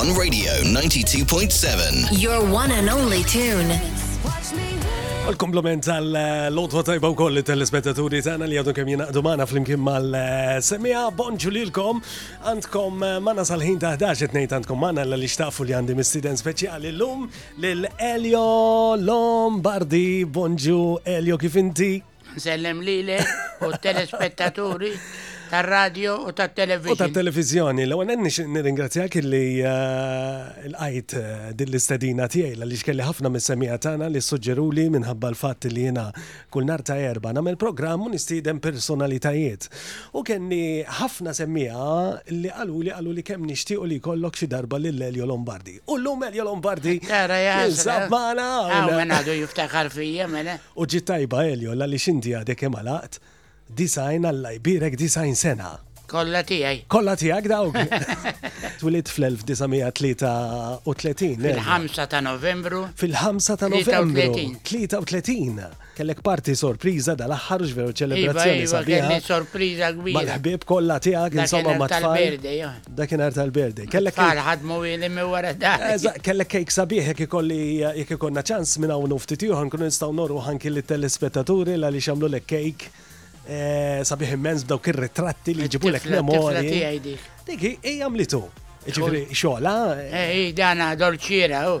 One Radio 92.7. Your one and only tune. U l-komplement tal-lotwa tajba u koll tal-spettaturi tana li għadu kem jenaqdu maħna fl-imkien mal-semija bonġu lilkom għandkom eh, maħna sal-ħin ta' 11 nejt għandkom maħna l ixtafu li għandi mistiden speċjali l-lum l-Elio Lombardi bonġu Elio kif inti? Nsellem lilek u telespettaturi tar-radio u tat-television. U tat-televiżjoni, l għonen nirringrazzjak li eh, l-għajt eh, din l-istedina tiegħi li xkelli ħafna mis-semija tagħna li suġġeruli minħabba l-fatt li jiena kull nar ta' erba' nagħmel programm u nistieden personalitajiet. U kenni ħafna semija li qalu li qalu li kemm nixtiequ li jkollok xi darba lil Elio Lombardi. U llum Elio Lombardi jinsab magħna. Għaw minn għadu jiftakar fija mela. U ġiet tajba Elio ghaliex inti għadek kemm għalaqt disgħin Alla jbierek disgħin sena. Kollha tiegħi. Kollha tiegħek dawk. Twielidt fl-1933. Fil-ħamsa ta' Novembru. Fil-ħamsa ta' Novembru. 33. 33. Kellek parti sorpriża dal-aħħar ġveru ċelebrazzjoni sabiħa. Iva, iva, kelli sorpriża kbira. Mal-ħbieb kollha tiegħek insomma mat-tfal. Dakinhar tal-birthday. Kellek cake. It-tfal ħadmu wieli minn wara d-dar. Eżatt, kellek cake sabiħ jekk ikolli jekk ikollna ċans minn hawn u ftit ieħor nkunu nistgħu noruh anki lit-telespettaturi l-għaliex għamlulek cake sabiħ immens b'dawk ir-ritratti li jġibulek memorji. It-tifla tiegħi dik. Dik hi għamlitu. Jiġifieri xogħla. Hi dana dolċiera hu.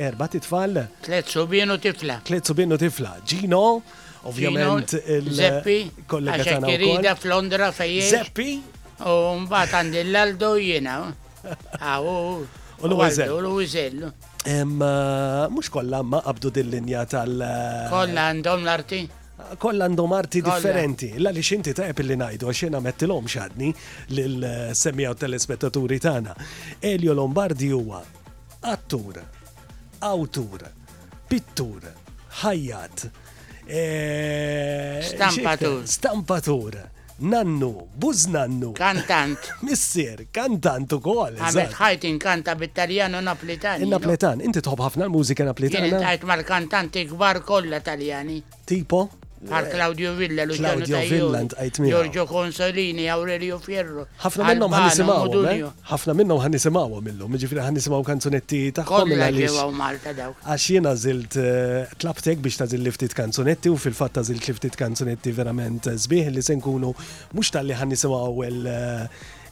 Erbat itfal. Tliet subien u tifla. Tliet subien u tifla. Gino, ovvjament il-kollega tagħna. Zeppi, irida f'Londra fejn. Zeppi. U mbagħad għandi l-Aldo jiena. U l-Wizel. U l-Wizel. Mhux kollha ma qabdu dil-linja tal. Kollha għandhom l-arti? koll għandhom arti differenti. La li xinti ta' li najdu, xena mettilom xadni l-semmijaw tal-espettaturi tana. Elio Lombardi huwa Attur, awtur, pittur, ħajjat, Stampatur. Stampatur. Nannu, buznannu. Kantant. Missier, kantant u kol. Għamet ħajt inkanta bit-Taljan u Naplitan. Il-Naplitan, inti tħob ħafna l-mużika Naplitana. Intajt mal-kantanti gbar kolla Taljani. Tipo? Għal eh, Claudio Villa, Luciano Tajjoni, Giorgio Consolini, Aurelio Fierro. Ħafna minnhom ħan nisimgħu. Eh? Ħafna minnhom ħan nisimgħu minnhom, ġifieri ħan nisimgħu kanzunetti tagħhom. Kollha ġewgħu Malta daw. Għax jiena żilt eh, tlabtek biex tażil li ftit kanzunetti u fil-fatt tażilt li ftit kanzunetti verament sbieħ li se nkunu mhux tal-li ħan nisimgħu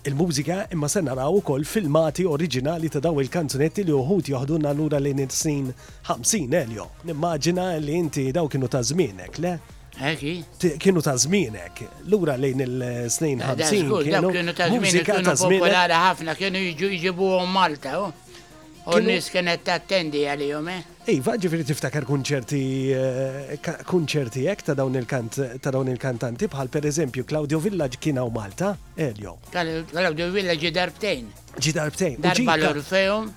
il-mużika imma se naraw ukoll filmati oriġinali ta' dawn il-kanzunetti li uħud joħdunna lura lejn is-snin 50 Elio. Nimmaġina li inti daw kienu ta' żmienek, le? Eh, kienu ta' żmienek, lura lejn il-snin 50 eh, kienu. Kienu ta' żmienek, kienu popolari ħafna, kienu jiġu jġibuhom Malta, oh. u n-nies kienet tattendi għalihom, eh? Iva, ġifieri tiftaker kunċerti kunċerti hekk ta' dawn il-kant ta' dawn il-kantanti bħal pereżempju Claudio Villa kien hawn Malta, Elio? Claudio Villa ġie darbtejn. Ġie darbtejn. Darba l-Orfeum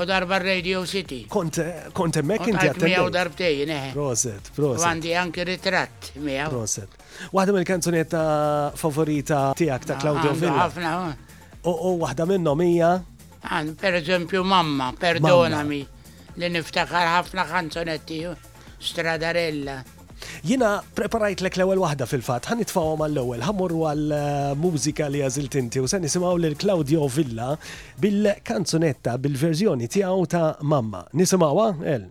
u darba r-Radio City. Kont kont hemmhekk inti attendejt? Kont miegħu darbtejn, eħe. Proset, proset. U għandi anki ritratt miegħu. Proset. Waħda mill-kanzunetta favorita tiegħek ta' Claudio Villa. Ħafna, ħafna. U waħda minnhom hija? Għan, per eżempju, mamma, perdonami, li niftakar ħafna kanzonetti, stradarella. Jina preparajt lek l-ewel wahda fil-fat, ħan itfawom għall-ewel, ħamorru għal-mużika eh, li għazilt inti u se nisimaw lil Claudio Villa bil-kanzunetta bil-verżjoni tiegħu ta' Mamma. Nisimawa, El?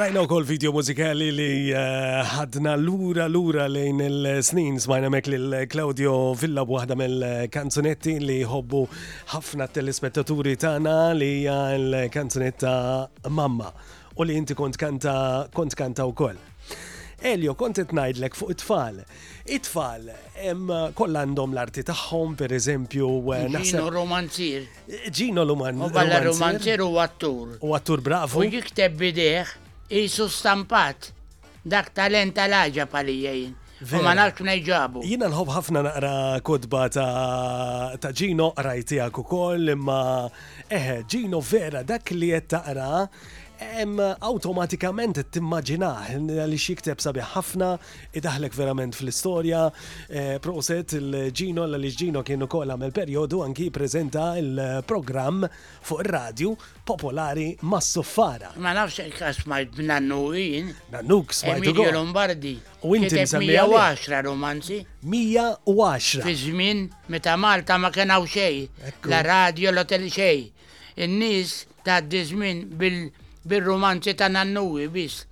Rajna u kol video muzikali li eh, ħadna l-ura l-ura lejn il-snin smajna mek lil Claudio Villa waħda mill-kanzunetti li hobbu ħafna telespettaturi tagħna li hija l-kanzunetta Mamma u li inti kont kanta kont kanta wkoll. Elio, kont qed ngħidlek fuq it-tfal. It-tfal koll għandhom l-arti tagħhom, pereżempju, eh, naħseb. Ġino romanzier. Ġino romanzier. U balla romanzier u attur. U attur bravu. U jikteb bideh jisu stampat. Dak talent tal-għaġab għalija jien. U ma nafx mnejn ġabu. Jiena nħobb ħafna naqra kodba ta' Gino qraj tiegħek ukoll imma eħe eh, Gino vera dak li qed taqra automatikament timmaġinaħ li xikteb sabi ħafna idaħlek verament fl-istorja eh, proset il-ġino li ġino kienu kol għamel periodu anki prezenta il-program fuq il-radju popolari mas-suffara. Ma nafx hekk għax smajt b'nannu jien. Nannuk smajtu wkoll. Emilio Lombardi. U inti Kiteb msemmija lih. 110 rumanzi 110. fi żmien meta Malta ma kien hawn xejn, Ekku. la radjo la tele xejn. In-nies tgħaddi żmien bil- bir-rumanzi ta' Nannuwi biss.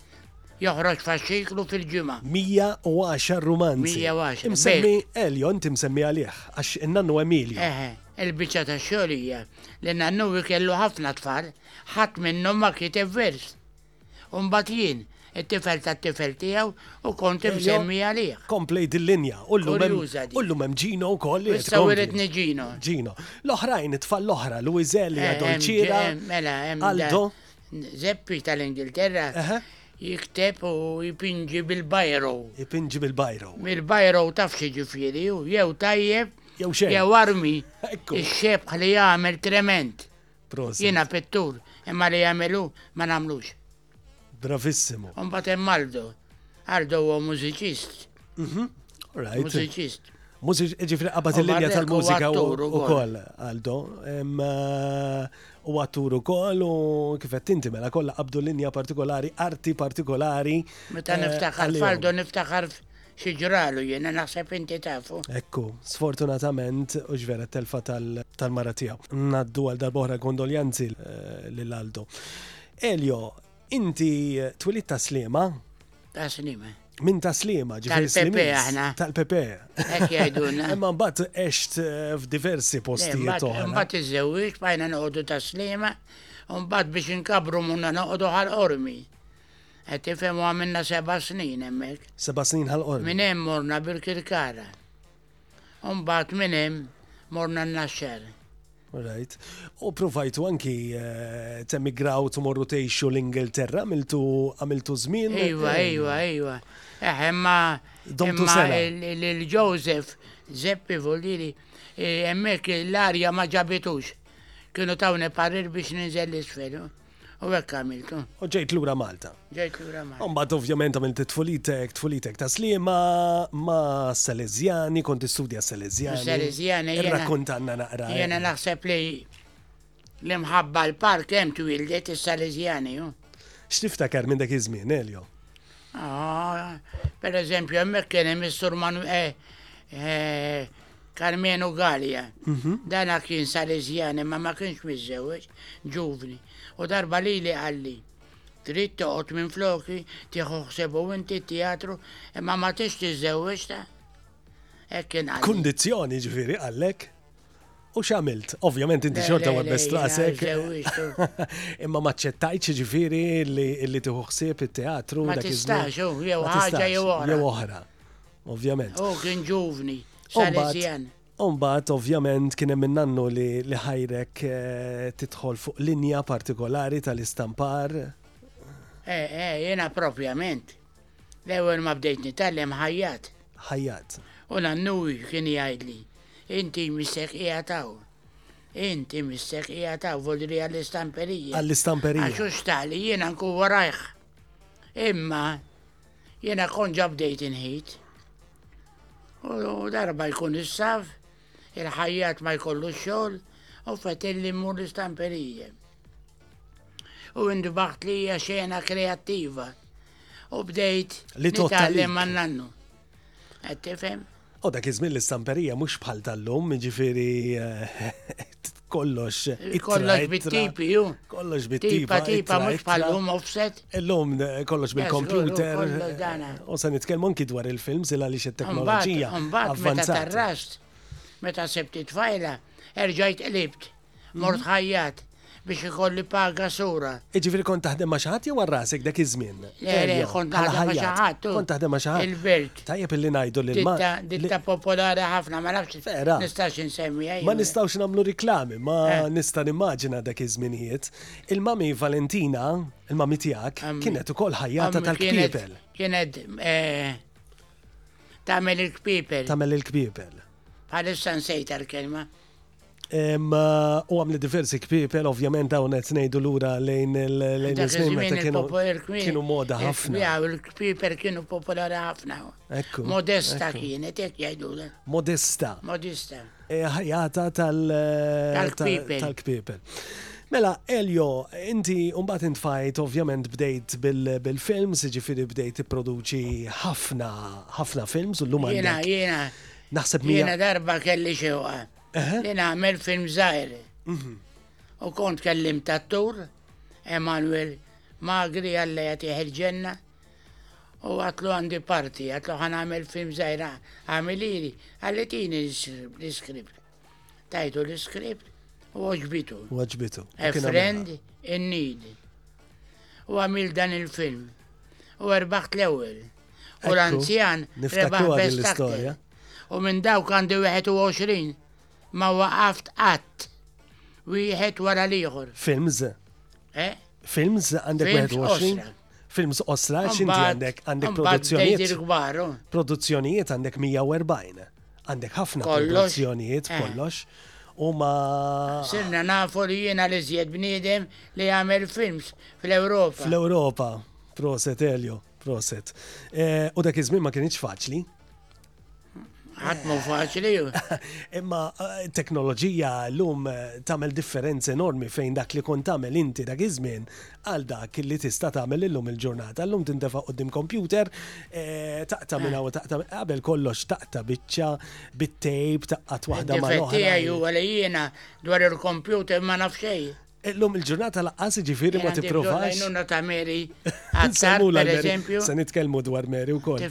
Joħroġ faxxiklu fil-ġimgħa. 110 rumanzi. 110, Imsemmi bejn. Elio, inti msemmi għalih, għax in-nannu Emilio. Eħe, il-biċċa tax-xogħol hija li nannuwi kellu ħafna tfal, ħadd minnhom ma kiteb vers. U mbagħad jien, it-tifel tat-tifel tiegħu, u kont Elio, imsemmi għalih. Komplej dil-linja. U llum hemm Kurjuża din. u llum hemm Gino wkoll li U qed issa ikompli. wiritni Gino. Gino. L-oħrajn, it-tfal l-oħra, Luiz Elia, Eh, hemm Dolcira, Ġe- mela, hemm da- Aldo. Zeppi tal-Ingilterra jikteb u jipinġi bil-bajro. Jipinġi bil-bajro. Bil-bajro taf xi ġifieri, jew tajjeb, jew xejn. Jew armi. Ix-xebħ li jagħmel trement. Jiena pittur, imma li jagħmelu ma nagħmlux. Bravissimo. Mbagħad hemm Maldo. Ardo huwa mużiċist. Mhm. Mużiċist. Ġifri qabad il-linja tal-mużika u koll, Aldo. U għattur u koll u kifet tinti mela kolla qabdu linja partikolari, arti partikolari. Meta eh, niftaħar faldo niftaħar xieġralu jena naħseb inti tafu. Ekku, sfortunatament u ġvera telfa tal-mara tijaw. Naddu għal darbohra kondoljanzi eh, l-Aldo. Elio, Inti twilit ta' Sliema? Ta' Sliema. Min ta' Sliema, ġifieri Tal-Pepe aħna. Tal-Pepe. Hekk jgħidulna. Imma mbagħad għext eh, f'diversi postijiet oħra. Mbagħad iżewwiex bajna noqogħdu ta' Sliema, u mbagħad biex inkabru munna noqogħdu ħal qormi. Qed tifhem għamilna seba' snin hemmhekk. Seba' snin ħal qormi. Minn hemm morna bil-Kirkara. Umbat minn hemm morna n-naxxar. Right. U provajtu anki eh, temigraw tumorru tgħixu l-Ingilterra, għamiltu għamiltu żmien. Iva, eh, iva, iva. Eh, imma Domtu imma sena. il- il- il-Joseph Zeppi Volili eh, hemmhekk l-arja ma ġabitux. Kienu tawni parir biex ninżel l-isfel. U hekk għamiltu. U ġejt lura Malta. Ġejt lura Malta. Mbagħad ovvjament għamilt tfulitek, tfulitek ta' slima ma' Salezjani, kont istudja Salezjani. Salezjani. Rakkontanna naqra. Eh. Jena naħseb li l-imħabba l-park hemm twildet is-Salezjani. X'tiftakar minn dak iż-żmien, Elio? Ah, per eżempju, hemmhekk kien hemm is-Sur eh, eh, Karmenu Gallia. Mhm. Dana kien Salesjani ma ma kienx miżżewweġ, ġuvni. U darba li li għalli. Trid toqgħod minn floki tieħu ħsebu inti teatru imma ma tix tiżżewweġ ta' hekk kien għalli. Kundizzjoni ġifieri għallek? U xamilt, ovvjament inti xorta ma best rasek. Imma ma ċettajċ ġifiri li tiħu xsib il-teatru. Ma tistax, jew ħagġa jew oħra. Ovvjament. U kien ġuvni, Salesian. Umbat, ovvjament, kien hemm nannu li ħajrek eh, tidħol fuq linja partikolari tal-istampar. Eh, eh, jena propjament. L-ewwel ma bdejt nitgħallem ħajjat. Ħajjat. U nannu kien jgħidli, inti missek jgħataw. Inti missek jgħataw vodri għall-istamperija. Għall-istamperija. Għaxu xtali jena nkun warajħ. Imma Jiena kont ġa bdejt inħid. U darba jkun is-saf, il-ħajjat ma jkollu xogħol u fetilli mmur l-istamperije. U indbaħt li hija xena kreattiva u bdejt li tgħallem man-nannu. Qed tifhem? U dak iż-żmien l-istamperija mhux bħal tal-lum, jiġifieri kollox. Kollox bit-tipi, ju. Kollox bit-tipa. Tipa mhux bħal-lum offset. Illum eh, kollox bil-kompjuter. U se nitkellmu anki dwar il-films il għaliex it-teknoloġija. Mbagħad meta tarrast, meta sebt it-tfajla, erġajt qlibt. Mort ħajjat biex ikolli paga sura. Jiġifieri kont taħdem ma' xi ħadd jew għal rasek dak iż-żmien? Le, le, kont taħdem ma' xi ħadd. Kont taħdem ma' xi ħadd. Il-belt. Tajjeb illi ngħidu li ma. Ditta popolari ħafna ma nafx. Vera. Nistax insemmiha. Ma nistgħux nagħmlu riklami, ma nista' nimmaġina dak iż-żminijiet. Il-mami Valentina, il-mami tiegħek, kienet ukoll ħajjata tal-kpiepel. Kienet tagħmel il-kpiepel. Tagħmel il-kpiepel. Bħalissa nsejt tal-kelma. U għamli diversi kpipel, ovvjament dawn qed ngħidu lura lejn il-żmien meta kienu kienu moda ħafna. Jaw il-kpipel kienu popolari ħafna. Ekku. Modesta kienet hekk jgħidu. Modesta. Modesta. E, ħajata tal-kpipel. Mela, Elio, inti umbat intfajt, ovvjament bdejt bil-films, ġifiri bdejt produċi ħafna, ħafna films, u l-lum Jena, jena, Naħseb mija. Jiena darba kelli xewqa li nagħmel film żgħir. Mhm. U kont kellim tattur, Emanuel Magri għalla jagħtih il-ġenna. U għatlu għandi parti, għatlu ħan għamil film żgħir għamilili, għalli tini l-iskript. Tajtu l-iskript u oġbitu. U oġbitu. A friend in need. U għamil dan il-film. U erbaħt l-ewel. U l-anzjan rebaħ best actor. U minn dawk għandi 21 ma waqaft qatt. Wieħed wara l-ieħor. Films? Eh? Films għandek 21? Films osra, xinti għandek għandek produzzjonijiet. Produzzjonijiet għandek 140. Għandek ħafna produzzjonijiet eh. kollox. U ma. Sirna nafu li jiena li zjed bniedem li jagħmel films fl-Ewropa. Fl-Ewropa, proset Elio, proset. Eh, u dak iż-żmien ma kienx faċli ħatmu faċli. Imma eh, teknoloġija l-lum eh, tamel differenza enormi fejn dak li kont tamel inti dak iż-żmien għal dak li tista' tagħmel illum il-ġurnata. Illum tintefa' qudiem kompjuter, eh, taqta' minn hawn taqta' qabel kollox taqta' biċċa bit-tejb taqqat waħda ma' oħra. Tiegħi huwa li jiena dwar il-kompjuter ma naf xejn. Illum il-ġurnata laqqas ġifieri ma tipprovax. Għajnuna ta' Mary. Għazzamula l-eżempju. Se nitkellmu dwar Mary wkoll.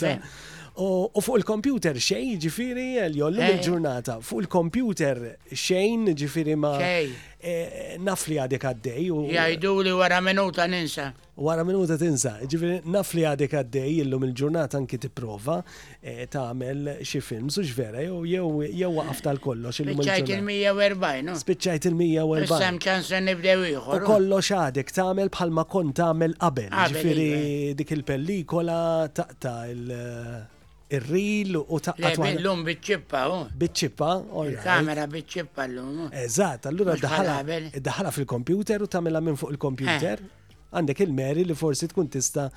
U fuq il-kompjuter xejn ġifieri jollu eh. il-ġurnata. Fuq il-kompjuter xejn ġifieri ma. Xejn. Naf li għadek għaddej. Jajdu li wara minuta ninsa. Wara minuta tinsa. Ġifiri, naf li għadek għaddej illum il-ġurnata anki tipprova eh, tagħmel xi film, sux vera, jew jew jew waqaf tal-kollox illum il-ġurnata. Spiċċajt il-140, no? Spiċċajt il-140. Sam ċans nibdew ieħor. U kollox għadek tagħmel bħalma kont tagħmel qabel. Ġifiri, iva. dik il-pellikola taqta' il- Ir-reel u ta' Le, bi- llum biċ-ċippa, hu. Biċ-ċippa, all right. Il-kamera biċ-ċippa llum, hu. Eżatt, allura Mhux bħal daħala qabel. daħala fil-kompjuter u tagħmilha minn fuq il-kompjuter. Għandek il-Mary li forsi tkun tista'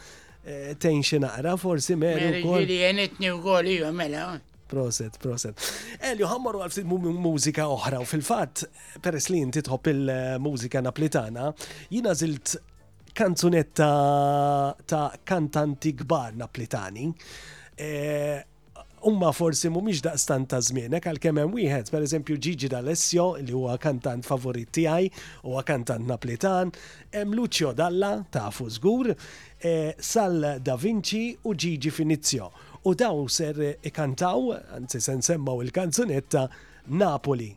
eh, tgħin xi naqra, forsi Mary Meri wkoll. ġili jenitni u għol, iju, mela, hu. Proset, proset. Elju, ħammar għal ftit mu- mu- mużika oħra u fil-fat, peress li inti tħobb il-mużika naplitana, jina zilt Kanzunetta ta' kantanti kbar Naplitani. Eh, umma forsi mhumiex daqstan ta' żmienek għalkemm hemm wieħed, pereżempju Gigi D'Alessio li huwa kantant favorit tiegħi, huwa kantant Naplitan, hemm Lucio Dalla tafu żgur, eh, Sal Da Vinci u Gigi Finizio. U daw ser ikantaw, anzi se nsemmaw il-kanzunetta Napoli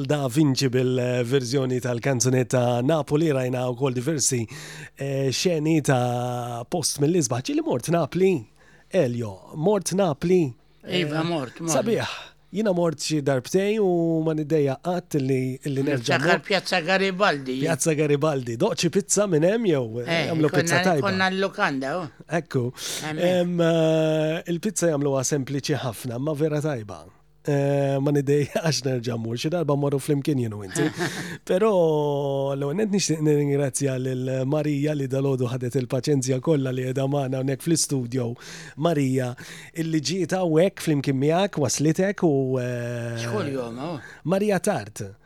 Da Vinci bil-verżjoni tal-kanzunetta Napoli rajna wkoll diversi eh, xeni ta' post mill-isbaħ. Ġili mort Napli, Elio, mort Napli. Eh, iva, mort, mort. Sabiħ, jina mort xi darbtej u ma niddeja qatt li li nerġa' mort. Pjazza Garibaldi. Pjazza Garibaldi, doċi pizza minn hemm jew eh, jagħmlu pizza tajba. Konna l-lukanda. Oh. Ekku. Eh, il-pizza jagħmluha sempliċi ħafna, ma vera tajba. Eh, ma nidej għax nerġa' mur xi darba morru flimkien jenu inti. Però l-għonet nixtieq nirringrazzja lil Marija li dalodu ħadet il-paċenzja kollha li qiegħda magħna hawnhekk fl-istudio. Marija, illi ġiet hawnhekk flimkien miegħek waslitek u. Eh, Xkol jom, oh. Marija Tart.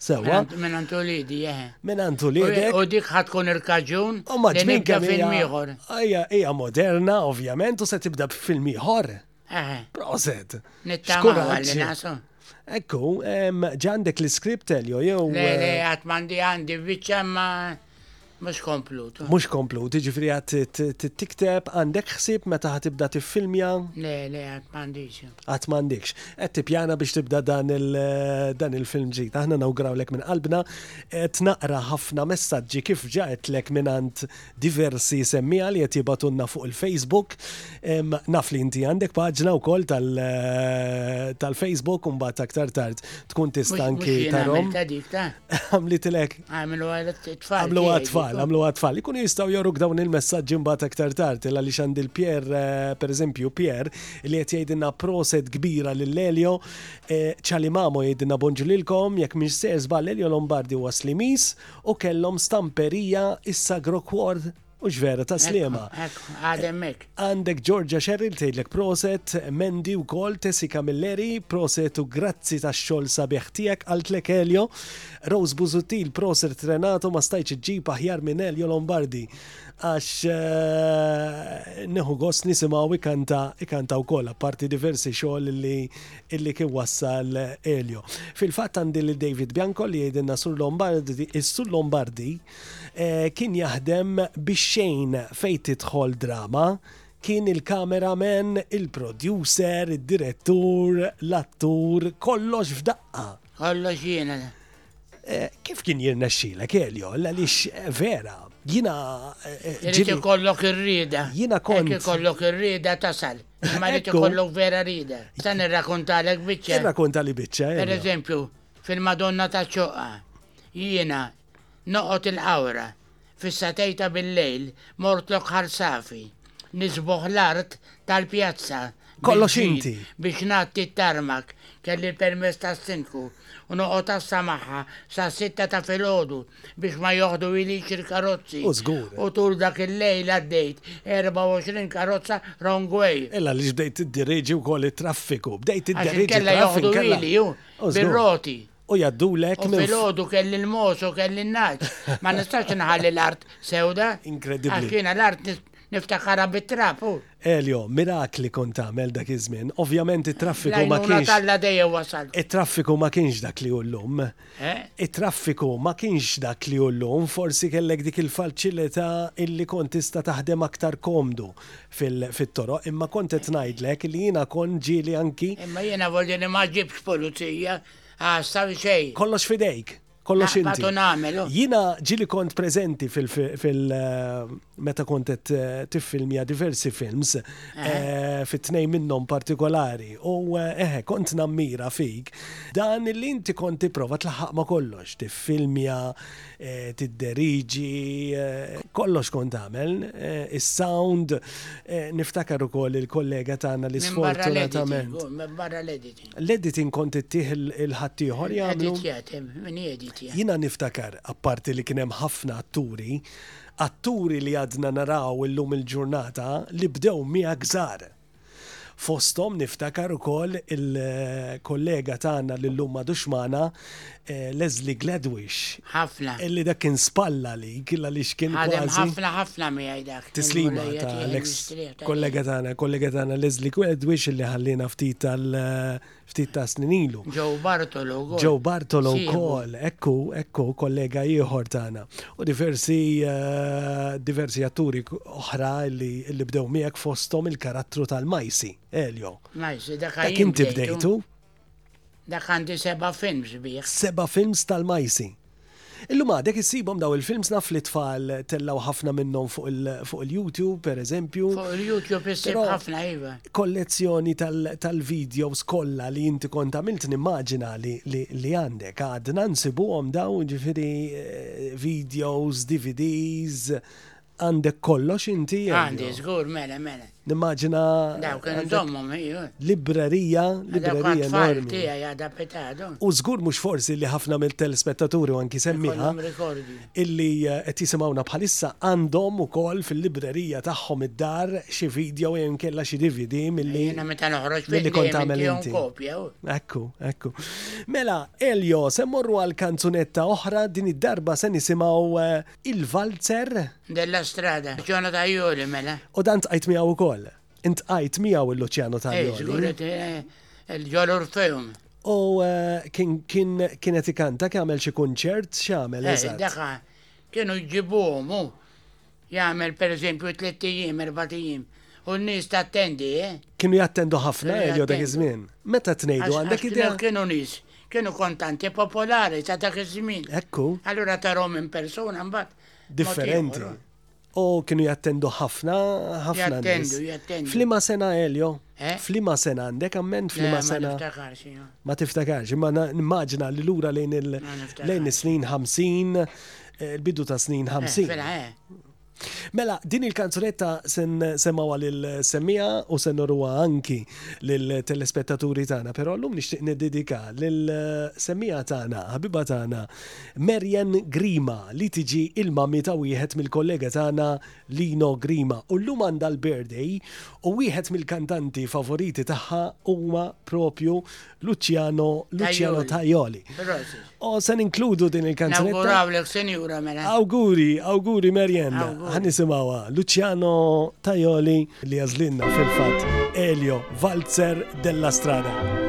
Sewa. Minn Antulidi, eħe. Eh. Minn Antulidi. U dik ħatkun il-kaġun. U maġmin nibda film ieħor. Ija, ija moderna, ovvjament, u se tibda b'film ieħor. Eħe. Eh. Proset. Nittama għalli nasu. Ekku, ġandek l-skript, Elio, jew. Le, le, eh, għatmandi għandi, bieċa ma' Mhux komplut. Mhux komplut, jiġifieri għad tikteb għandek ħsieb meta ħad tibda tiffilmja? Le, le, għad m'għandix. Għad m'għandikx. Qed tippjana biex tibda dan il-film ġid. Aħna nawgrawlek minn qalbna, qed naqra ħafna messaġġi kif ġaetlek minn għand diversi semmija li qed jibatunna fuq il-Facebook. Naf li inti għandek paġna wkoll tal-Facebook u mbagħad aktar tard tkun tista' anki tarhom. għamlitilek. Għamlu għal-tfal. Għamlu għal-tfal, għamlu għal-tfal. Ikun jistaw joruk dawn il-messagġi mbagħad aktar tard, illa li xandil Pier, eh, per eżempju, Pier, li qed jgħidilna proset kbira lil Elio, eh, ċali mamo jgħidilna bonġulilkom, jekk mhix ser żball Elio Lombardi u Slimis u kellhom stamperija is-Sagro Kward Ux vera, ta' slima. Għademmek. Għandek Georgia Sherrill tgħidlek proset, Mendi u kol Tessi Camilleri, proset u grazzi ta' xol sabiħ tijak għaltlek Elio, Rose Buzuttil, proset Renato ma stajċ ġib aħjar minn Elio Lombardi, għax eh, neħu gos nisimaw ikanta, ikanta u kol, apparti diversi xol li illi kien wassal Elio. Fil-fat għandi li David Bianco li jgħidinna sur Lombardi, is-sur Lombardi, kien jaħdem bix-xejn fejn tidħol drama, kien il-camera man, il-producer, id-direttur, l-attur, kollox f'daqqa. Kollox jiena. Eh, kif kien jirnexxilek Elio, għaliex eh, vera, jina. Eh, Ġiet ikollok ir-rida. Jina kont. Ikollok ir-rida tasal. Ma rrid ikollok vera rida. Se nirrakontalek biċċa. Irrakonta li biċċa. Per eżempju, fil-Madonna ta' ċoqqa, jiena Noqgħod il-qawra, fis-satej ta' bil-lejl, mortlok ħarsafi, nisboħ l-art tal-pjazza bil-ġid biex ngħatti t-tarmak, kelli l-permess tas-Sindku, u noqgħod għassa magħha sas-sitta ta' filgħodu biex ma joħduhilix il-karozzi, u tul dak il-lejl għaddejt 24 karozza wrong way. Illa għaliex bdejt tiddirieġi wkoll it-traffiku, bdejt tiddirieġi it-traffiku. Għax inkella joħduhili, hu, bir-roti. u jgħaddulek minn fuq. U filgħodu kelli l-mogħoż u kelli n-nagħaġ. Ma nistax inħalli l-art sewda. Inkredibbli. Għax jiena l-art niftakarha bit-trab u. Elio, mirakli kont tagħmel dak iż-żmien. Ovvjament it-traffiku ma kienx. L-għajnuna t'Alla dejjem wasal. It-traffiku ma kienx dak li hu llum. Eh? It-traffiku ma kienx dak li hu llum, forsi kellek dik il-faċilità illi kont tista' taħdem aktar komdu. fit-toroq, imma kont qed ngħidlek li jiena kont ġieli anki. Imma jiena volja li ma ġġibx pulizija għassa li xejn. Kollox f'idejk, kollox inti. Naqbad u nagħmel. Jiena ġieli kont preżenti fil, meta kont qed tiffilmja diversi films, fi tnejn minnhom partikolari, u eħe, kont nammira fik dan li inti kont tipprova tlaħħaq ma' kollox, tiffilmja, tidderiġi, kollox kont tagħmel, is-sound, niftakar ukoll il-kollega tagħna li sfortunatament. Barra l-editing. L-editing kont ittih il-ħaddieħor jagħmlu. Jiena niftakar, apparti li kien hemm ħafna atturi, atturi li għadna naraw illum il-ġurnata li bdew miegħek żgħar. Fosthom niftakar ukoll il-kollega tagħna li llum m'għadux magħna, Leslie Gladwish. Ħafna. Li dak kien spalla għalik għaliex kien kważi. Ħadem ħafna ħafna miegħi dak. Tislima tal-eks kollega tagħna, kollega tagħna Leslie Gladwish li ħalliena ftit tal- ftit ta' snin ilu. Joe Bartolo wkoll. Joe Bartolo wkoll, ekku, ekku, kollega ieħor tagħna. U diversi eh, diversi atturi oħra li, li bdew miegħek fosthom il-karattru tal-Majsi, Elio. Majsi, dak Dak inti bdejtu. Dak għandi seba' films bih. Seba' films tal-Majsi. Illum għadek issibhom dawn il-films naf li t-tfal tellgħu ħafna minnhom fuq il-YouTube pereżempju. Fuq il-YouTube issib ħafna iva. Kollezzjoni tal-videos kollha li inti kont għamilt nimmaġina li għandek għadna nsibuhom dawn ġifieri eh, videos, DVDs, Għandek kollox inti? Għandi, żgur, mela, mela. Nimmaġina. Dawk inżommhom iju. Librerija, librerija enormi. Tiegħi għadha petadu. U żgur mhux forsi li ħafna mill-telespettaturi u anki semmiħa illi eh, qed jisimgħuna bħalissa għandhom ukoll fil-librerija tagħhom id-dar xi video jew inkella xi DVD milli. Jiena meta noħroġ milli kont tagħmel inti. Ekku, ekku. Mela, Elio, se morru għal kanzunetta oħra din id-darba se nisimgħu eh, Il-valzer. Della Strada, l-Oċjanu ta' Ajoli, mela. U dan tqajt miegħu wkoll. Intqajt miegħu l-Oċjanu ta' eh, Ajoli. Eh, ġol Orfeum. U eh, kien qed ikanta għamel xi kunċert x'għamel eżatt. Daħħa kienu jġibuhom u jagħmel pereżempju tliet ijiem, erba' ijiem. U n-nies tattendi, eh? Kienu jattendu ħafna Elio dak iż-żmien. Meta tnejdu għandek idea. Kienu nies Kienu kontanti popolari ta' dak iż-żmien. Ekku. Allura tarhom in persuna mbagħad. Differenti. U kienu jattendu ħafna, ħafna. Jattendu, jattendu. Flima sena Elio? Eh? Flima sena għandek amment flima sena? Ma tiftakarx, Ma tiftakarx, imma nimmaġina li lura lejn il-lejn is-snin 50, eh, il-bidu ta' snin 50. Eh, eh. Mela, din il-kanzunetta sen semawa lil semmiha u sen noruha anki lil telespettaturi tagħna, però llum nixtieq niddedika lil semmiha tagħna, ħabiba tagħna Marian Grima li tiġi il-mami ta' wieħed mill-kollega tagħna Lino Grima u llum għandha l-birthday u wieħed mill-kantanti favoriti tagħha huma propju Luciano, Luciano Tajoli. O, se ninkludu din il-kanzunetta. Nawgurawlek, senjura mela. Awguri, awguri Merjen. Għan nisimawa. Luciano Tajoli li jazlinna fil-fat Elio Valzer della Strada.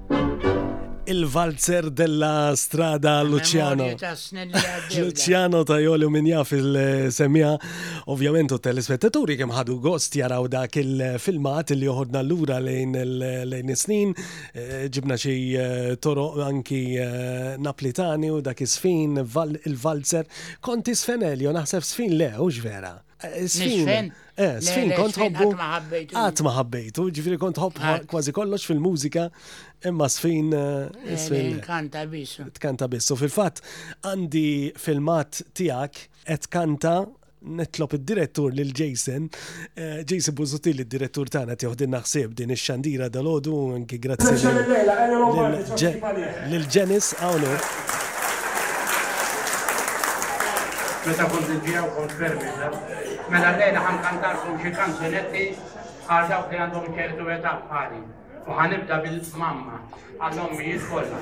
il-Valzer della Strada Luciano. Luciano Tajoli min jaf il-semija, ovvjament u telespettaturi kemm ħadu gost jaraw dak il-filmat li joħodna l-lura lejn is-snin, eh, ġibna xi eh, toro anki eh, naplitani u dak is-sfin, il-Valzer, konti sfenelio, naħseb sfin le, u vera. Eh, Sfin. Eh, Sfin, kont ħobbu. Għat ma ħabbejtu, ġifiri kont ħobb kważi kollox fil-mużika, imma Sfin. Eh, Sfin. Kanta bissu. Tkanta bissu. Fil-fat, għandi filmat tijak, et kanta netlob id-direttur lil Jason, eh, Jason Buzutil id-direttur tagħna tiħdi naħseb din ix-xandira dal-għodu anki grazzi lil Janis hawnhekk. Meta kont nibija u kont ferm Mela l-lejla ħan kantarkom xi kanzunetti għal dawk li għandhom ċertu età bħali. U ħanibda bil-mamma għall-ommi jitkollha.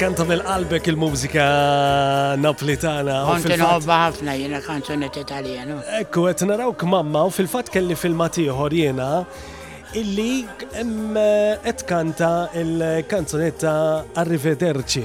Tkanta minn qalbek il-mużika naplitana. Konti nħobba ħafna jena kanzunet italjana. Ekku, għet naraw kmamma u fil-fat kelli fil-matiħor jena illi qed kanta il-kanzunetta Arrivederci.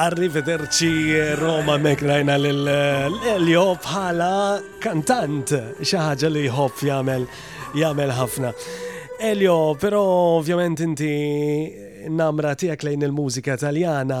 Arrivederci Roma meklajna l-Elio eh, bħala kantant xaħġa li jħobb jagħmel jagħmel ħafna. Elio, però ovvjament inti namra tiegħek lejn il-mużika taljana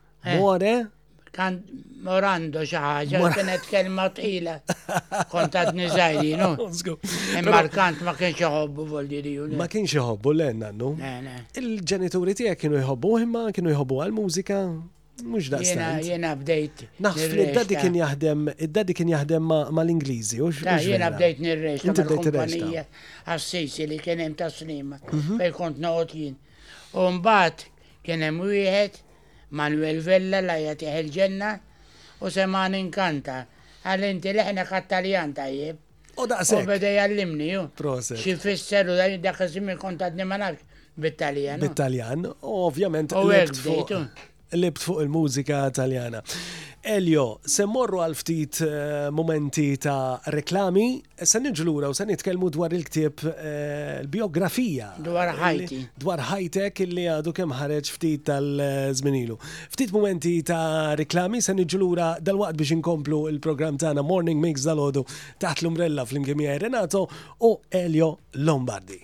Eh. More? Kan morando xi ħaġa, kienet kelma tqila. Kont għad niżajri, no? Imma l-kant ma kienx iħobbu voldiri. Ma kienx iħobbu l-enna, no? Il-ġenituri tiegħek kienu jħobbu imma kienu jħobbu għal-mużika Mux da' Jena, jena bdejt. Naħseb li d-dadi kien jaħdem, d-dadi kien jaħdem ma' l-Ingliżi, u x'ġa. Jena bdejt nirrex, inti bdejt nirrex. Assisi li kien hemm taslima, mhm. fej kont noqgħod jien. U mbagħad Kien hemm wieħed, Manuel Vella, la jagħtih il-ġenna, u semgħani nkanta. Qal inti leħnek għat-Taljan tajjeb. U daqshekk. U beda jgħallimni hu. Proset. Xi fisser u dak iż-żmien kont għadni ma nafx bit-Taljan. Bit-Taljan, u ovvjament. U hekk bdejt libt fuq il-mużika taljana. Elio, se morru għal ftit eh, momenti ta' reklami Issa niġu lura u se nitkellmu dwar il-ktieb l-biografija. Dwar ħajti. Dwar ħajtek illi għadu kemm ħareġ ftit tal-żmien ilu. Ftit mumenti ta' riklami se niġu lura dal-waqt biex inkomplu il-programm tagħna Morning Mix dal-għodu taħt l-umbrella fl-imkien miegħi Renato u Elio Lombardi.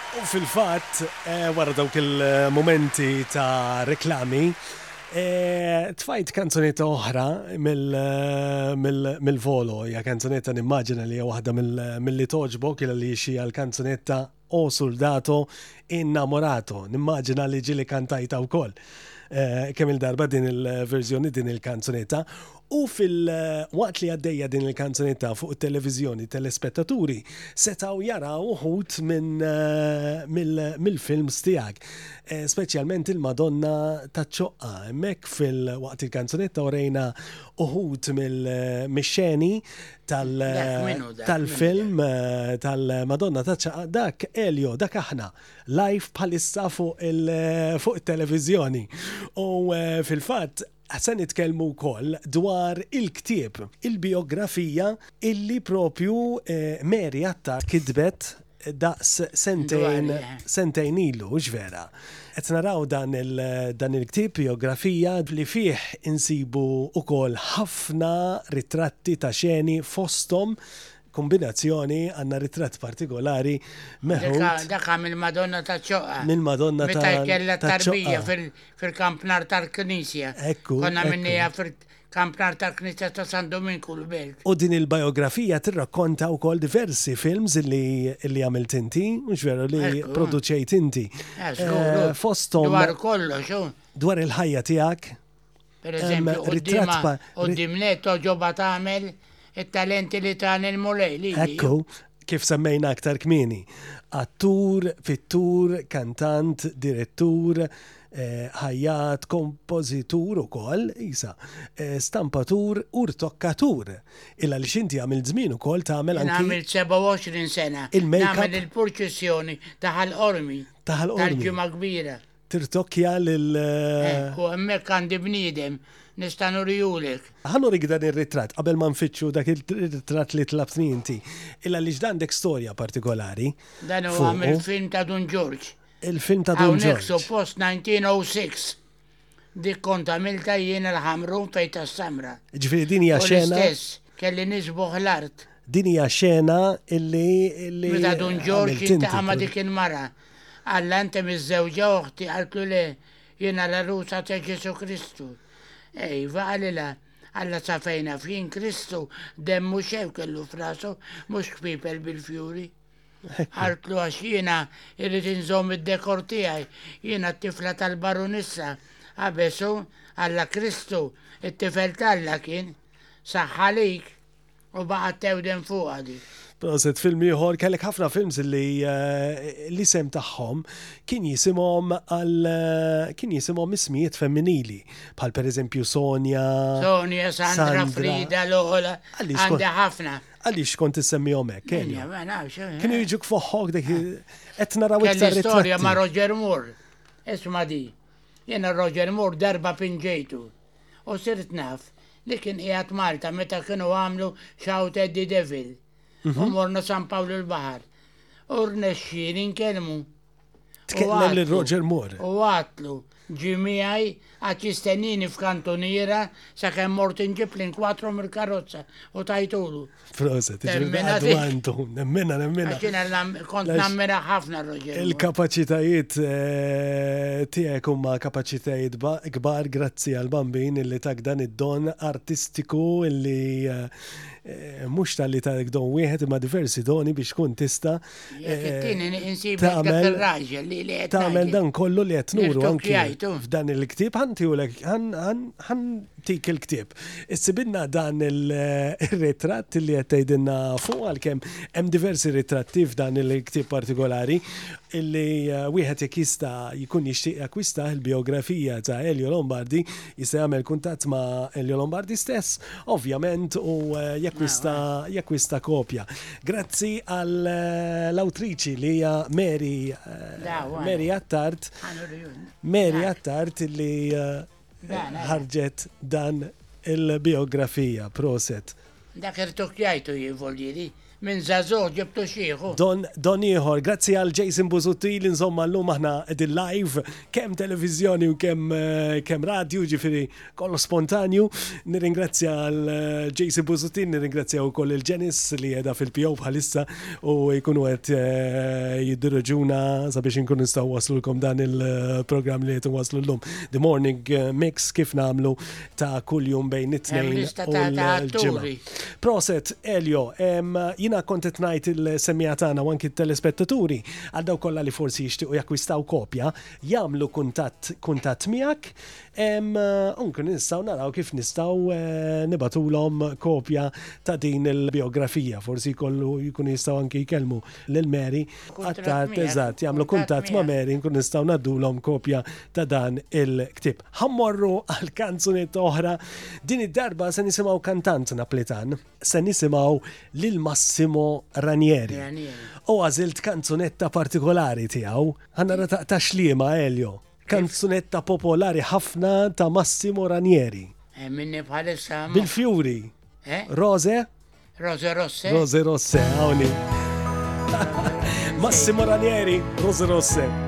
U fil-fatt, wara dawk il-mumenti ta' reklami, tfajt kanzunetta oħra mill-Volo. Hija kanzunetta nimmaġina li hija waħda mill-li toġbok illa li xi l-kanzunetta O Suldato Innamorato. Nimmaġina li ġili kantajta wkoll kemm il-darba din il-verżjoni din il-kanzunetta. U fil waqt li għaddejja din il-kanzunetta fuq it-televiżjoni telespettaturi setgħu jaraw uħud minn mill-films tiegħek. Speċjalment il-Madonna taċ-Ċoqqa. Hemmhekk fil waqt il-kanzunetta urejna uħud mix-xeni tal-film tal-Madonna taċ-Ċaqqa. Dak Elio, dak aħna, live bħalissa fuq it-televiżjoni. U fil-fatt, Se nitkellmu wkoll dwar il-ktieb, il-bijografija illi proprju Mary Attard kitbet daqs sentejn, sentejn ilu, hux vera? Qed naraw dan il, dan il-ktieb, bijografija, li fih insibu wkoll ħafna ritratti ta' xeni fosthom Kombinazzjoni għandna ritratt partikolari meħud. Dak mill-Madonna ta' Ċoqqa. Mill-Madonna ta' Ċoqqa. Meta kellha tarbija fil-kampnar tal-Knisja. Ekku. Konna minnija fil-kampnar tal-Knisja ta' San Dominku l-Belt. U din il-biografija tirrakkonta wkoll diversi films li għamilt inti, mhux veru li produċejt inti. Fosthom. Dwar kollox. Dwar il-ħajja tiegħek. Per eżempju, qoddim le toġoba tagħmel it-talenti li tani l-mulej li. Ekku, kif semmejna aktar kmini. Attur, pittur, kantant, direttur, eh, ħajjat, kompożitur ukoll, isa, eh, stampatur u rtokkatur. Illa li xinti għamil żmien ukoll tagħmel anki. Għamil 27 sena. Il-makeup. il-purċissjoni taħal ormi. Taħal ormi. Tal-ġimgħa kbira. Tirtokkja lil. Ekku, hemmhekk għandi bniedem, nista' nurihulek. Ħa nurik dan ir-ritratt qabel ma nfittxu dak ir-ritratt li tlabtni inti, il-għaliex dan għandek storja partikolari. Dan huwa mill-film ta' Dun Ġorġ. Il-film ta' Dun Ġorġ. Hawnhekk suppost 1906. Dik kont għamilta jien il-Ħamrun fejn tas-Samra. Ġifieri din hija xena. U l-istess, kelli nisbuħ l-art. Din hija xena illi. Meta Dun Ġorġ jiltaqa' ma' dik il-mara. Alla inti miżżewġa oħti? Qaltlu le, jiena l-għarusa ta' Ġesù Kristu. Iva, qalilha, Alla sa fejn naf jien Kristu demm mhux xejn kellu f'rasu, mhux kpipel bil-fjuri. Qaltlu għax jiena irrid inżomm id-dekor tiegħi, jiena t-tifla tal-barunissa, qabesu, Alla Kristu, it-tifel t'Alla kien. Saħħa għalik! U baqgħet tewden fuqha dik. Proset film ieħor, kellek ħafna films li eh, li sem tagħhom kien jisimhom għal eh, kien jisimhom ismijiet femminili, bħal pereżempju Sonja. Sonja, Sandra, Frida, Lola, għandha ħafna. Għaliex kont issemmihom hekk, kien. Eh. Kienu jiġu kfoħħok dik qed naraw iktar storja ma' Roger Moore. Isma' di. Jiena Roger Moore darba pinġejtu. U sirt naf li kien qiegħed Malta meta kienu għamlu Shout at the Devil u morna San Pawlu l-Baħar. U rnexxieli nkellmu. Tkellem lil Roger Moore. U għadtlu ġie miegħi għad jistennini f'kantuniera sakemm mort inġib l-inkwatro mill-karozza u tajtulu. Proset, nemmina għandu, nemmina, nemmina. Għaxina kont nammina ħafna Roger. Il-kapacitajiet eh, tiegħek huma kapacitajiet kbar grazzi għal bambin illi tak dan id-don artistiku illi eh, eh, mhux tal-li tal-don wieħed imma diversi doni biex kun tista' Tagħmel dan kollu li qed nuru anki f'dan il-ktieb ħantiulek ħantik il-ktieb. Issibinna dan il-ritratt li qed tgħidilna fuq għalkemm hemm diversi ritratti f'dan il-ktieb partikolari illi eh, wieħed jekk jista' jkun jixtieq akkwista il-biografija ta' Elio Lombardi jista' jagħmel kuntatt ma' Elio Lombardi stess, ovvjament u eh, jakkwista kopja. Grazzi għall-awtriċi li hija Mary Mary Attard. Mary Attard li ħarġet dan il-biografija proset. Dak irtokjajtu jivoljiri minn zazuħ ġibtu xieħu. Don, don ieħor, grazzi għal Jason Buzutti li nżomma l-lum aħna edin live, kem televizjoni u kem, eh, kem radio, ġifiri Kollox spontanju, nirringrazzja għal JC Buzutin, nirringrazzja u koll il-ġenis li jeda fil-PO bħalissa u jkunu għet eh, jiddirġuna sabiex nkunu nistaw waslu l-kom dan il-program li jtu waslu l-lum. The Morning eh, Mix kif namlu ta' kull jum bejn it-tnejn u l-ġimma. Proset, Elio, jina kontet najt il-semijatana u anki telespettaturi għaddaw kolla li forsi jishtiqu jakwistaw kopja, jamlu kuntat miegħek Unku nistaw naraw kif nistaw eh, nibatulhom kopja ta' din il-biografija, forsi kollu jkun jistaw anki jkellmu lil Mary għattar eżatt jagħmlu kuntatt ma' Mary nkun nistaw naddulhom kopja ta' dan il-ktib. Ħammorru għal kanzunet oħra, din id-darba se nisimgħu kantant Naplitan, se nisimgħu lil Massimo Ranieri. U għażilt kanzunetta partikolari tiegħu, ħanna ta' xliema Elio. Kanzunetta popolari ħafna ta' Massimo Ranieri. Eh, minni bħalissa. Bil-fjuri. Eh? Rose? Rose Rosse. Rose Rosse, għawni. Massimo Ranieri, Rose Rosse.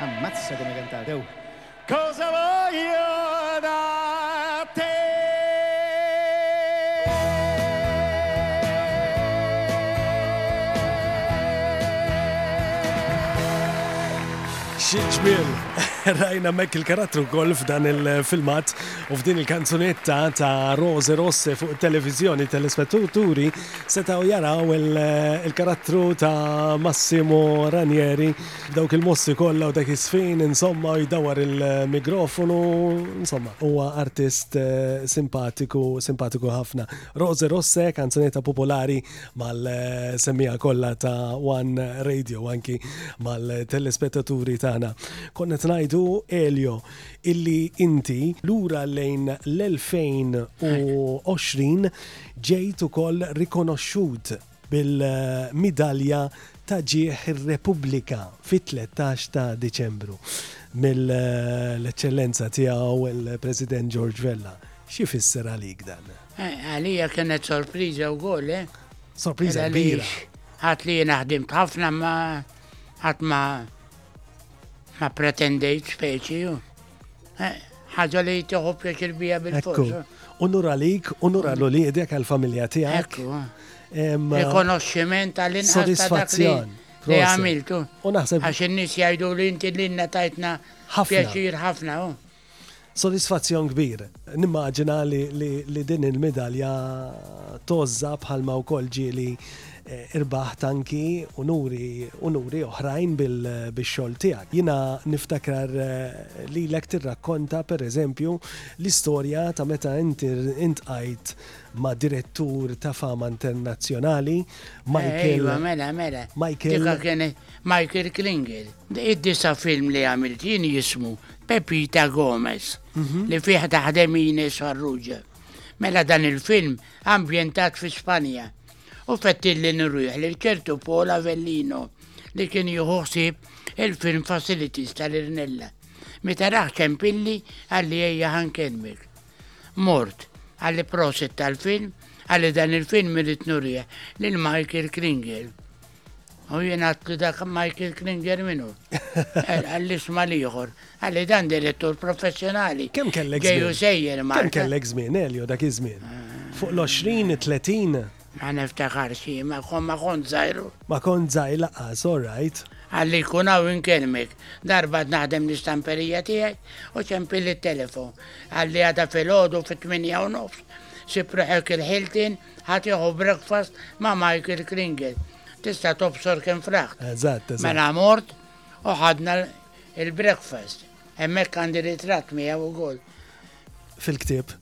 Ammazza come cantate, oh! Cosa voglio da te? Xi ġmiel! Rajna mek il-karattru wkoll f'dan il-filmat u f'din il-kanzunetta ta' Rose Rosse fuq it-televiżjoni telespettaturi setgħu jaraw il-karattru ta' Massimo Ranieri b'dawk il-mossi kollha u dak iż-żfin insomma u jdawwar il-migrofonu, insomma huwa artist simpatiku, simpatiku ħafna. Rose Rosse, kanzunetta popolari mal-semmiegħa kollha ta' one Radio u anki mal-telespettaturi tagħna. Kont qed ngħidu Elio illi inti lura lejn l-2020 Ġejt ukoll rikonoxxut bil-Midalja ta' Ġieħ ir-Repubblika fit-tlettax ta' Diċembru mill-Eċċellenza Tiegħu l-President George Vella. X'ifisser għalik dan? Għalija kienet sorpriża wkoll, eh? Sorpriża kbira. Għat li jiena ħdimt ħafna ma għat ma ma pretendejt speċi Ħaġa li tieħu pjaċir biha bil-fors. Unur għalik, unur għal uliedek, għal familja tiegħek. Rikonoxximent għall-inqas ta' dak li għamiltu. U naħseb. Għax in-nies jgħidu li inti l-inna tajtna pjaċir ħafna. Sodisfazzjon kbir. Nimmaġina li din il-medalja tozza bħalma wkoll ġieli irbaħt anki unuri, unuri oħrajn bil-xol tijak. Jina niftakar eh, li l tirrakkonta per eżempju l-istoria ta' meta inti intqajt ma' direttur ta' fama internazzjonali Michael. Ejwa, mela, mela. Michael. Michael Klingel. Id-disa film li għamilt jien jismu Pepita Gomez mhm. li fih taħdem Ines Farrugia. Mela dan il-film ambjentat fi Spanja U fettilli nirrieħ lil ċertu Paul Avellino li kien jieħu ħsieb il-film facilities tal-Irnella. Meta rah ċempilli għalli ejja ħankellmek. Mort, għalli prosit tal-film, għalli dan il-film irrid nurih lil Michael Kringel. U jien għattu dak Michael Klinger minu. Għall-isma liħor. Għalli dan direttur professjonali. Kem kellek zmin? Ġeju sejjer ma. Kem kellek zmin, Elio, dak iż-żmien? Fuq l-20, 30? Ma niftakar xie, ma kon ma kont zajru. Ma kont zajr laqas, all right. Għalli kun għaw inkelmek. Darba naħdem l-istamperija tijaj u ċempi li telefon. Għalli għada fil-ħodu fit-8 u nofs. Sipriħek il-ħiltin Ħa tieħu breakfast ma' Michael Kringle. Tista' tobsor kemm fraħt. Eżatt, eżatt. Mela mort u ħadna l-breakfast. Hemmhekk għandi ritratt miegħu wkoll. Fil-ktieb.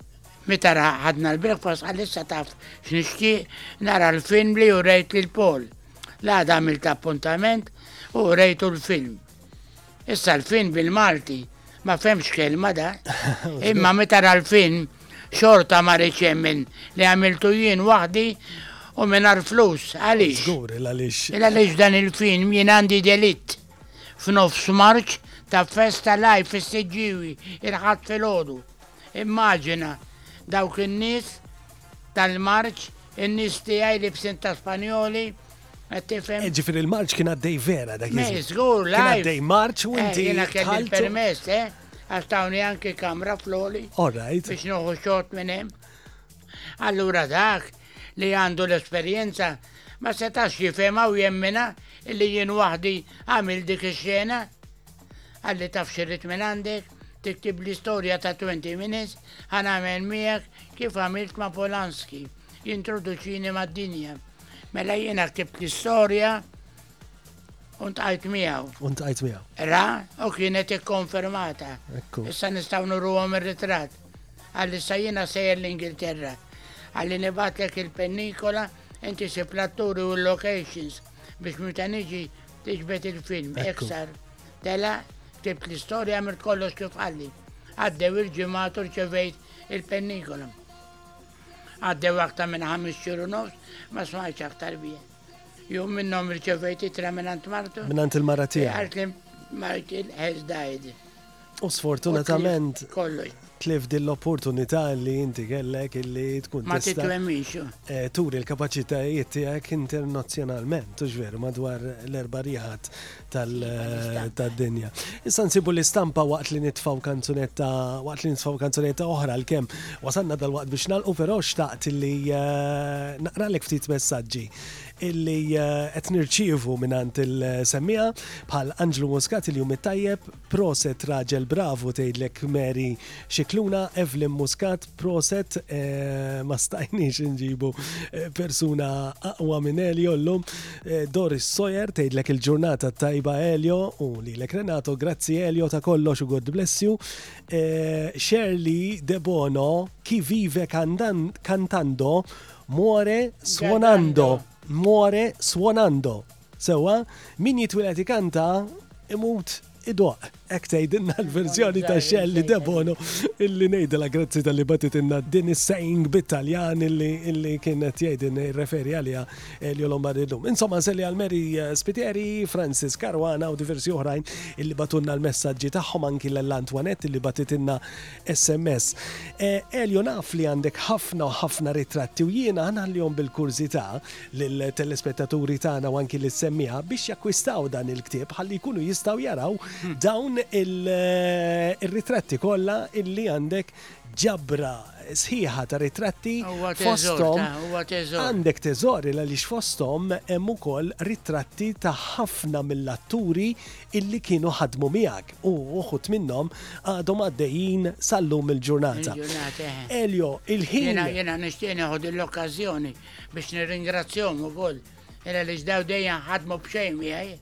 Meta ra ħadna l-breakfast qal issa taf x'nixtieq nara l-film li urejt lil Paul. L-għada għamilt appuntament u urejtu l-film. Issa l-fin bil-Malti ma fehmx kelma da. Imma meta ra l-fin xorta ma riedx jemmen li għamiltu jien waħdi u mingħajr flus. Għaliex? Żgur il għaliex. Il għaliex dan il-fin jien għandi delitt f'nofs marċ ta' festa live fis-Siġġiewi il-Ħadd filgħodu. Immaġina dawk in-nies tal-marċ, in-nies tiegħi libsin ta' Spanjoli, Qed tifhem? Ġifieri l-marċ kien għaddej vera dak iż-żmien. Mej, żgur, live. Kien għaddej marċ u eh, inti. Jiena kelli l-permess, eh? Għax tawni anki kamra floli. All right. Biex noħu xot minn hemm. Allura dak li għandu l-esperjenza ma setax jifema u jemmina illi jien waħdi għamil dik ix-xena. Għalli taf xirrit minn għandek, tiktib l-istorja ta' 20 minutes, għamil miegħek kif għamilt ma' Polanski, jintroduċini mad-dinja. Mela jiena rkibt l-istorja u ntqajt miegħu. U ntqajt miegħu. Ra, u kienet ikkonfermata. Ekku. Issa nistgħu nuruhom ir-ritratt. Għalli issa jiena sejjer l-Ingilterra. Għalli nibatlek il-pennikola, inti si platturi u l-locations biex meta niġi tiġbed il-film. Eksar. Tela, ktibt l-istorja mirt kollox kif għalli. Għaddew il-ġimgħat u rċevejt il-pennikola. Għaddew aktar minn ħames xhur u nofs ma smajtx aktar bih. Jum minnhom irċevejt itra minn għand martu. Minn għand il-mara tiegħek. Għart li marti has died. U sfortunatament. Kollox. Tlif din l-opportunità li inti kellek illi tkun Ma titwemmix. Eh, turi l-kapaċitajiet tiegħek internazzjonalment, u veru madwar l-erba' riħat tal-dinja. Issa nsibu l-istampa waqt li nitfaw kanzunetta, waqt li nitfaw kanzunetta oħra l-kem. Wasanna dal-waqt biex nalqu, pero xtaqt li eh, naqralek ftit messagġi illi eh, qed nirċievu minant il-semmija bħal Anġlu Muscat il-jum it-tajjeb Proset raġel bravu tgħidlek Mary Scicluna, Evelyn Muscat proset ma stajniex inġibu persuna aqwa minn Elio llum. Doris Sojer tgħidlek il-ġurnata t-tajba Elio u lilek Renato, grazzi Elio ta' kollox u God bless you. Shirley Debono chi vive cantando muore suonando, muore suonando. Sewwa, min jitwieled ikanta, imut idoqq. Hekk tgħidilna l-verżjoni ta' Shelley Debono illi ngħidilha grazzi tal-li batitilna din is-saying bit-Taljan illi kienet jgħidin jirreferi għaliha Elio Lombardi llum. Insomma, nselli għal Mary eh, Spiteri, Francis Caruana u diversi oħrajn illi batunna l-messaġġi tagħhom anki l Antoinette illi batitilna SMS. Eh, Elio naf li għandek ħafna u ħafna ritratti u jiena ħanħallihom bil-kurżità lill-telespettaturi tagħna u anki lis-semmiegħa biex jakkwistaw dan il-ktieb ħalli jkunu jistgħu jaraw dawn ir-ritratti kollha illi għandek ġabra sħiħa ta' ritratti fosthom għandek teżor il għaliex fosthom hemm ukoll ritratti ta' ħafna mill-atturi illi kienu ħadmu miegħek u uħud minnhom għadhom għaddejjin sal-lum il-ġurnata. Elio, il-ħin. Jiena nixtieq neħu din l-okkażjoni Biex nirringrazzjom u koll, illa li ġdaw dejja ħadmu bxejn miħaj.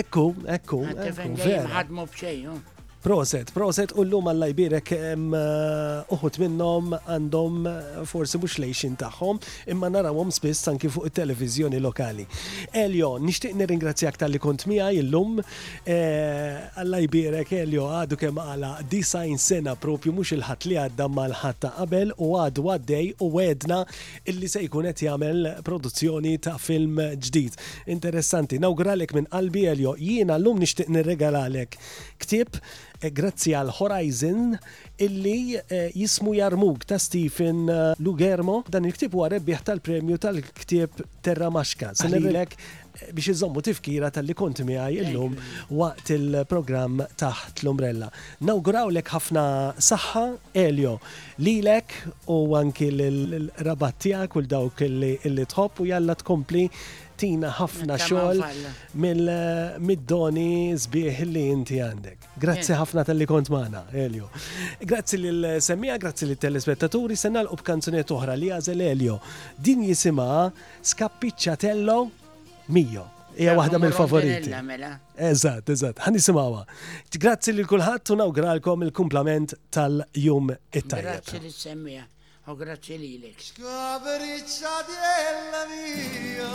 Ekku, ekku. Għattifin dejjem ħadmu bxejn. Oh. Proset, proset u l-lum għalla jbirek uh, uħut minnom għandhom uh, forsi mux lejxin taħħom imma narawom spiss anki fuq il-televizjoni lokali. Elio, nishtiq nirringrazzjak tal-li kont mija il-lum eh, għalla jbirek Elio għadu kem għala design sena propju mux il-ħat li għadda mal-ħat ta' qabel u għadu għaddej u għedna illi se jkun qed jagħmel produzzjoni ta' film ġdid. Interessanti, nawguralek minn qalbi Elio, jiena llum nixtieq nirregalalek ktieb eh, grazzi għal Horizon illi eh, jismu Jarmug ta' Stephen eh, Lugermo. Dan il-ktieb huwa rebbieħ tal-premju tal-ktieb Terra Maxka. Senilek biex iżommu tifkira talli kont miegħi illum waqt il-programm Taħt l-Umbrella. Nawgurawlek ħafna saħħa, Elio, lilek u anki l-rabat tiegħek u dawk li tħobb u jalla tkompli tina ħafna xogħol mill-doni sbieħ li inti għandek. Grazzi ħafna tal-li kont maħna, Elio. Grazzi l-semmija, grazzi l-telespettaturi, senna l-qub kanzunet oħra li għazel Elio. Din jisima Scapicciatello Mio. Hija waħda mill-favoriti. Mela. Eżatt, eżatt. Ħan nisimgħuha. Grazzi lil kulħadd u nawgralkom il-kumplament tal-jum it-tajjeb. Grazzi li semmija. U grazzi lilek. Scabriccia della mia.